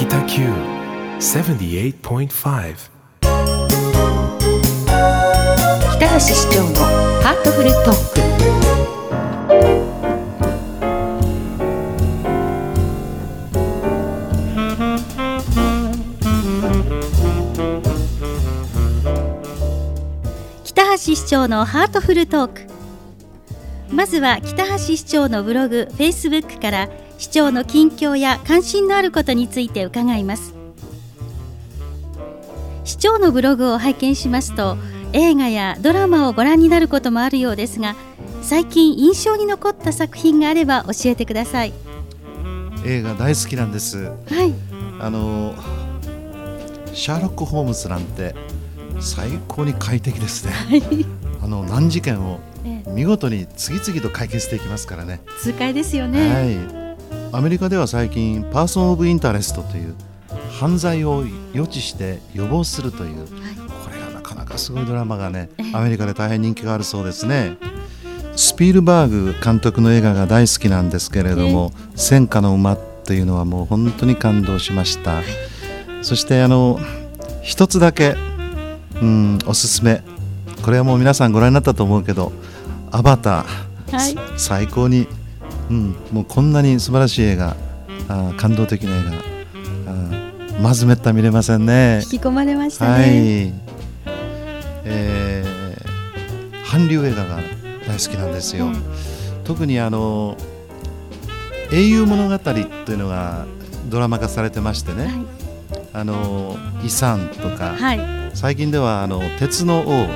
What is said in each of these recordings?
北九78.5北橋市長のハートフルトーク。北橋市長のハートフルトーク。まずは北橋市長のブログ、フェイスブックから市長の近況や関心のあることについて伺います。市長のブログを拝見しますと映画やドラマをご覧になることもあるようですが最近印象に残った作品があれば教えてください。映画大好きなんです。はい。あのシャーロック・ホームズなんて最高に快適ですね。あの難事件をええ。見事に次々と解決していきますからね。痛快ですよね、はいアメリカでは最近パーソン・オブ・インタレストという犯罪を予知して予防するというこれがなかなかすごいドラマがねアメリカで大変人気があるそうですね。スピルバーグ監督の映画が大好きなんですけれども「戦火の馬」というのはもう本当に感動しました。そしてあの一つだけうんおすすめ。これはもう皆さんご覧になったと思うけど「アバター」はい。最高に、うん、もうこんなに素晴らしい映画あー感動的な映画あーまずめった見れませんね。引き込まれましたはね、い、えー韓流映画が大好きなんですよ、特にあの英雄物語というのがドラマ化されてましてね、あのイサンとか、はい、はい。最近ではあの鉄の王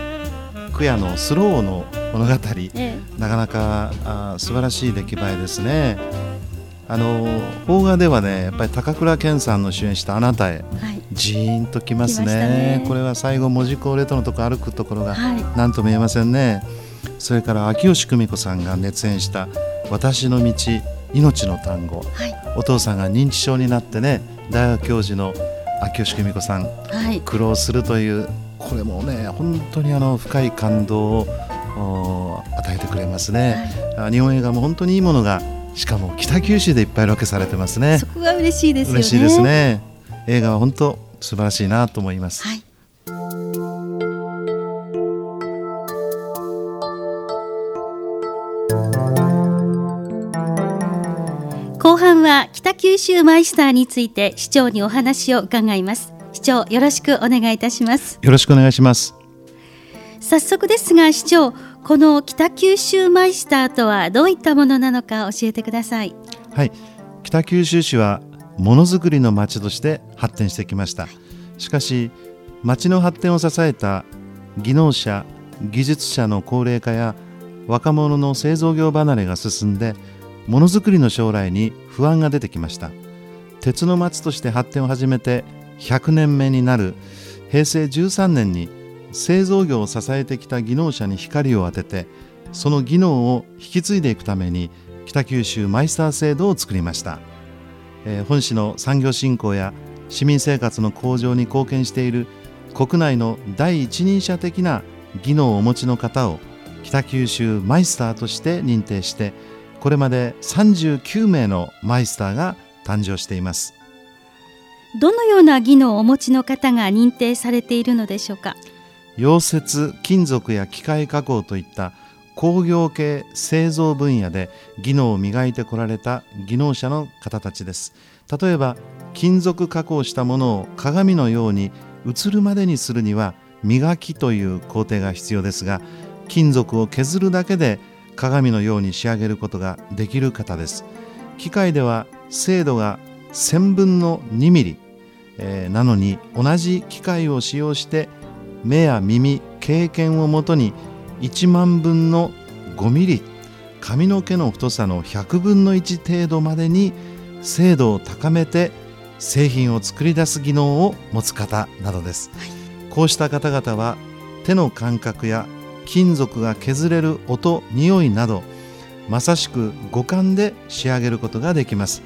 クヤのスローの物語えなかなかあー素晴らしい出来栄えですね。あの邦画ではねやっぱり高倉健さんの主演した「あなたへえはい」ジーンときますね。ね。これは最後門司港レトのとこ歩くところがはい。何とも言えませんね。それから秋吉久美子さんが熱演した「私の道命の単語。はい」お父さんが認知症になってね大学教授の秋吉久美子さんはい。苦労するというこれもね本当にあの深い感動をお与えてくれますね、あ日本映画も本当にいいものがしかも北九州でいっぱいロケされてますね。そこが嬉しいですよね。嬉しいですね。映画は本当素晴らしいなと思います、はい。後半は北九州マイスターについて市長にお話を伺います。市長よろしくお願いいたします。よろしくお願いします早速ですが市長この北九州マイスターとはどういったものなのか教えてください。はい。北九州市はものづくりの町として発展してきました。しかし町の発展を支えた技能者技術者の高齢化や若者の製造業離れが進んでものづくりの将来に不安が出てきました。鉄の町として発展を始めて100年目になる平成13年に製造業を支えてきた技能者に光を当ててその技能を引き継いでいくために北九州マイスター制度を作りました、えー本市の産業振興や市民生活の向上に貢献している国内の第一人者的な技能をお持ちの方を北九州マイスターとして認定してこれまで39名のマイスターが誕生しています。どのような技能をお持ちの方が認定されているのでしょうか？溶接金属や機械加工といった工業系製造分野で技能を磨いてこられた技能者の方たちです。例えば金属加工したものを鏡のように映るまでにするには磨きという工程が必要ですが金属を削るだけで鏡のように仕上げることができる方です。機械では精度が1000分の2ミリ、えーなのに同じ機械を使用して目や耳経験をもとに1万分の5ミリ髪の毛の太さの100分の1程度までに精度を高めて製品を作り出す技能を持つ方などです、こうした方々は手の感覚や金属が削れる音匂いなどまさしく五感で仕上げることができます。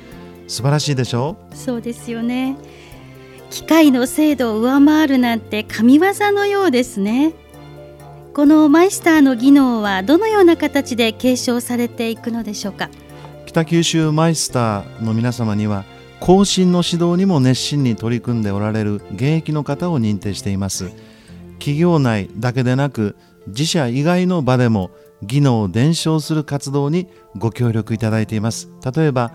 素晴らしいでしょう。そうですよね。機械の精度を上回るなんて神業のようですね。このマイスターの技能はどのような形で継承されていくのでしょうか？北九州マイスターの皆様には後進の指導にも熱心に取り組んでおられる現役の方を認定しています。企業内だけでなく自社以外の場でも技能を伝承する活動にご協力いただいています。例えば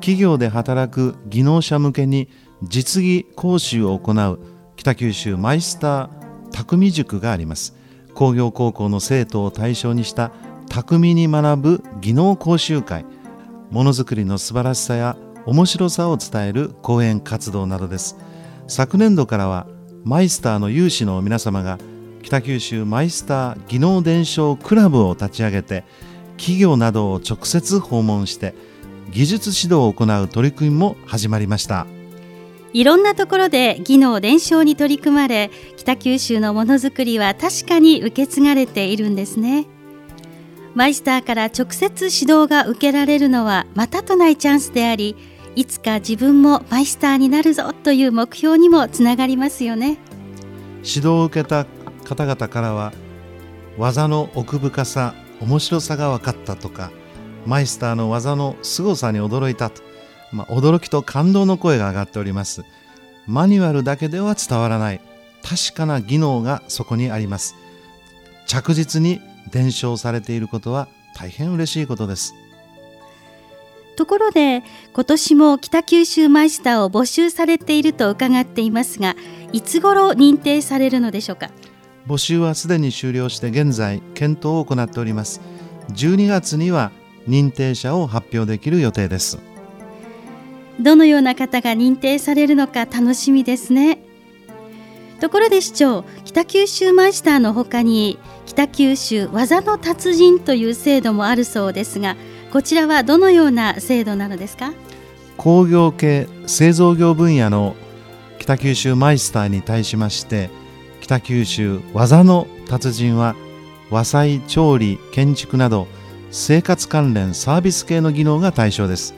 企業で働く技能者向けに実技講習を行う北九州マイスター匠塾があります。工業高校の生徒を対象にした匠に学ぶ技能講習会。ものづくりの素晴らしさや面白さを伝える講演活動などです。昨年度からはマイスターの有志の皆様が北九州マイスター技能伝承クラブを立ち上げて企業などを直接訪問して技術指導を行う取り組みも始まりました。いろんなところで技能伝承に取り組まれ北九州のものづくりは確かに受け継がれているんですね。マイスターから直接指導が受けられるのはまたとないチャンスでありいつか自分もマイスターになるぞという目標にもつながりますよね。指導を受けた方々からは技の奥深さ面白さが分かったとかマイスターの技の凄さに驚いたと、まあ、驚きと感動の声が上がっております。マニュアルだけでは伝わらない。確かな技能がそこにあります。着実に伝承されていることは大変嬉しいことです。ところで今年も北九州マイスターを募集されていると伺っていますがいつ頃認定されるのでしょうか？募集はすでに終了して現在検討を行っております。12月には認定者を発表できる予定ですどのような方が認定されるのか楽しみですね。ところで市長北九州マイスターのほかに北九州技の達人という制度もあるそうですがこちらはどのような制度なのですか？工業系製造業分野の北九州マイスターに対しまして北九州技の達人は和裁調理建築など生活関連サービス系の技能が対象です。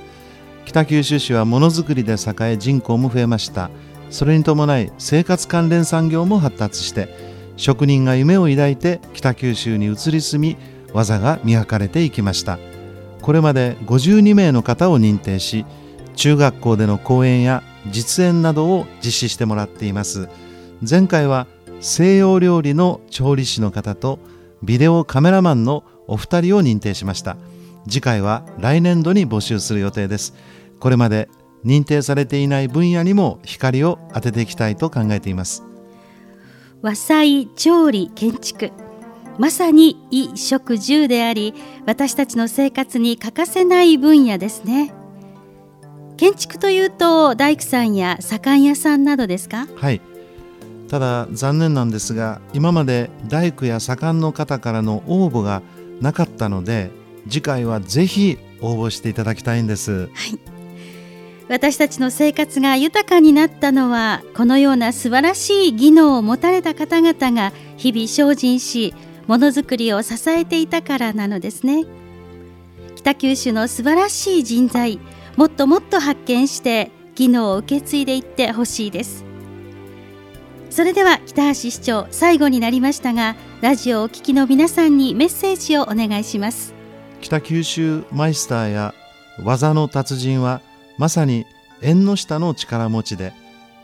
北九州市はものづくりで栄え人口も増えました。それに伴い生活関連産業も発達して職人が夢を抱いて北九州に移り住み技が磨かれていきました。これまで52名の方を認定し中学校での講演や実演などを実施してもらっています。前回は西洋料理の調理師の方とビデオカメラマンのお二人を認定しました。次回は来年度に募集する予定です。これまで認定されていない分野にも光を当てていきたいと考えています。和裁調理建築。まさに衣食住であり私たちの生活に欠かせない分野ですね。建築というと大工さんや左官屋さんなどですか？はい。ただ残念なんですが今まで大工や左官の方からの応募がなかったので次回はぜひ応募していただきたいんです、はい、私たちの生活が豊かになったのはこのような素晴らしい技能を持たれた方々が日々精進しものづくりを支えていたからなのですね。北九州の素晴らしい人材もっともっと発見して技能を受け継いでいってほしいです。それでは北橋市長最後になりましたがラジオをお聞きの皆さんにメッセージをお願いします。北九州マイスターや技の達人はまさに縁の下の力持ちで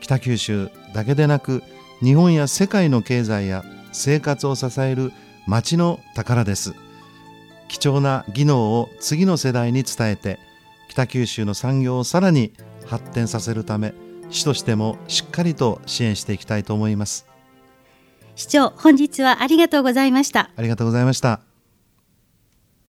北九州だけでなく日本や世界の経済や生活を支える町の宝です。貴重な技能を次の世代に伝えて北九州の産業をさらに発展させるため市としてもしっかりと支援していきたいと思います。市長本日はありがとうございました。ありがとうございました